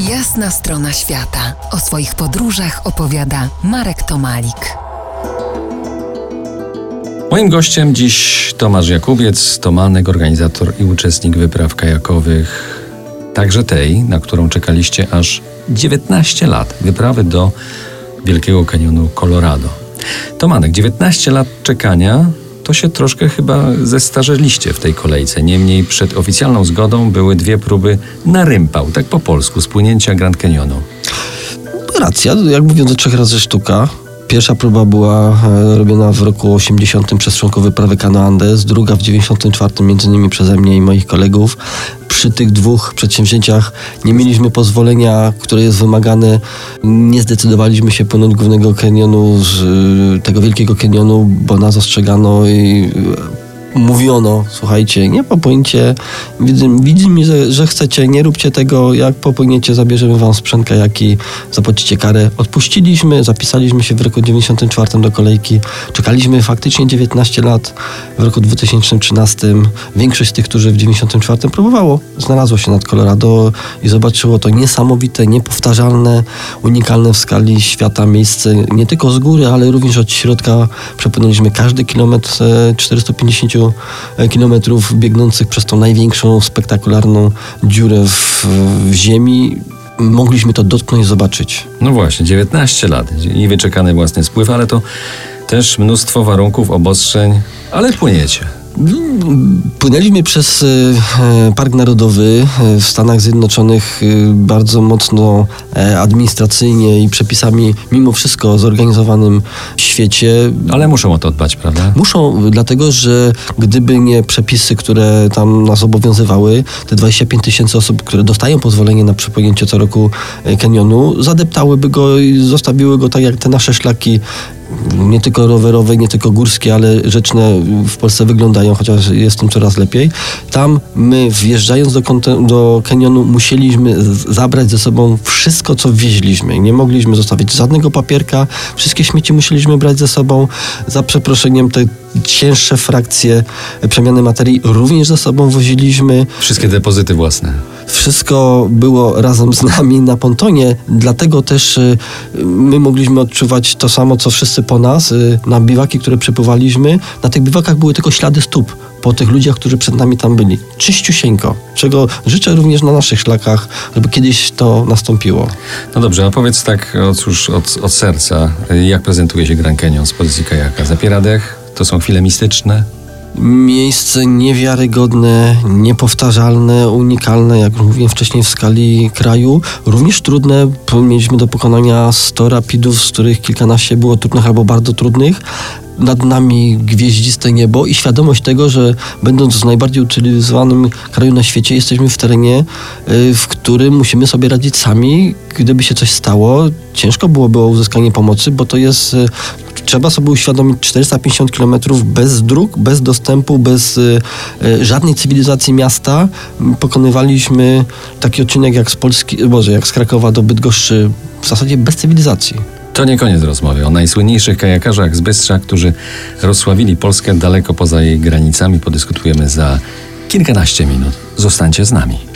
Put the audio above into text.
Jasna strona świata. O swoich podróżach opowiada Marek Tomalik. Moim gościem dziś Tomasz Jakubiec, tomanek, organizator i uczestnik wypraw kajakowych, także tej, na którą czekaliście aż 19 lat, wyprawy do Wielkiego Kanionu Colorado. Tomanek, 19 lat czekania to się troszkę chyba zestarzeliście w tej kolejce. Niemniej przed oficjalną zgodą były dwie próby na rympał, tak po polsku, spłynięcia Grand Canyonu. Racja, jak mówiąc, trzech razy sztuka. Pierwsza próba była e, robiona w roku 80 przez członków wyprawy Cano Andes, druga w 94 między innymi przeze mnie i moich kolegów. Przy tych dwóch przedsięwzięciach nie mieliśmy pozwolenia, które jest wymagane. Nie zdecydowaliśmy się płynąć głównego kanionu, e, tego wielkiego kanionu, bo nas ostrzegano i e, mówiono, słuchajcie, nie popłyńcie, widzimy, że, że chcecie, nie róbcie tego, jak popłyniecie, zabierzemy wam sprzęt kajaki, zapłacicie karę. Odpuściliśmy, zapisaliśmy się w roku 94 do kolejki, czekaliśmy faktycznie 19 lat, w roku 2013 większość z tych, którzy w 94 próbowało, znalazło się nad Colorado i zobaczyło to niesamowite, niepowtarzalne, unikalne w skali świata miejsce, nie tylko z góry, ale również od środka. Przepłynęliśmy każdy kilometr 450 e, kilometrów biegnących przez tą największą, spektakularną dziurę w, w ziemi. Mogliśmy to dotknąć zobaczyć. No właśnie, 19 lat i wyczekany własny spływ, ale to też mnóstwo warunków, obostrzeń, ale płyniecie. Płynęliśmy przez e, e, Park Narodowy e, w Stanach Zjednoczonych bardzo mocno administracyjnie i przepisami, mimo wszystko zorganizowanym świecie. Ale muszą o to dbać, prawda? Muszą, dlatego że gdyby nie przepisy, które tam nas obowiązywały, te 25 tysięcy osób, które dostają pozwolenie na przepłynięcie co roku kanionu, zadeptałyby go i zostawiły go tak jak te nasze szlaki nie tylko rowerowe, nie tylko górskie, ale rzeczne w Polsce wyglądają, chociaż jest tym coraz lepiej. Tam my wjeżdżając do, do musieliśmy zabrać ze sobą wszystko, co wieźliśmy. Nie mogliśmy zostawić żadnego papierka, wszystkie śmieci musieliśmy brać ze sobą. Za przeproszeniem te cięższe frakcje przemiany materii również ze sobą woziliśmy. Wszystkie depozyty własne. Wszystko było razem z nami na pontonie, dlatego też y, my mogliśmy odczuwać to samo, co wszyscy po nas, y, na biwaki, które przepływaliśmy. Na tych biwakach były tylko ślady stóp po tych ludziach, którzy przed nami tam byli. Czyściusieńko, czego życzę również na naszych szlakach, żeby kiedyś to nastąpiło. No dobrze, a powiedz tak od, już od, od serca, jak prezentuje się Grand Canyon z pozycji kajaka? Zapiera dech? To są chwile mistyczne? Miejsce niewiarygodne, niepowtarzalne, unikalne, jak mówiłem wcześniej w skali kraju. Również trudne, mieliśmy do pokonania 100 rapidów, z których kilkanaście było trudnych albo bardzo trudnych, nad nami gwieździste niebo i świadomość tego, że będąc w najbardziej utylizowanym kraju na świecie, jesteśmy w terenie, y, w którym musimy sobie radzić sami. Gdyby się coś stało, ciężko byłoby o uzyskanie pomocy, bo to jest y, trzeba sobie uświadomić 450 km bez dróg, bez dostępu, bez y, y, żadnej cywilizacji miasta. Pokonywaliśmy taki odcinek jak z Polski, Boże, jak z Krakowa do Bydgoszczy, w zasadzie bez cywilizacji. To nie koniec rozmowy. O najsłynniejszych kajakarzach z Bystrza, którzy rozsławili Polskę daleko poza jej granicami, podyskutujemy za kilkanaście minut. Zostańcie z nami.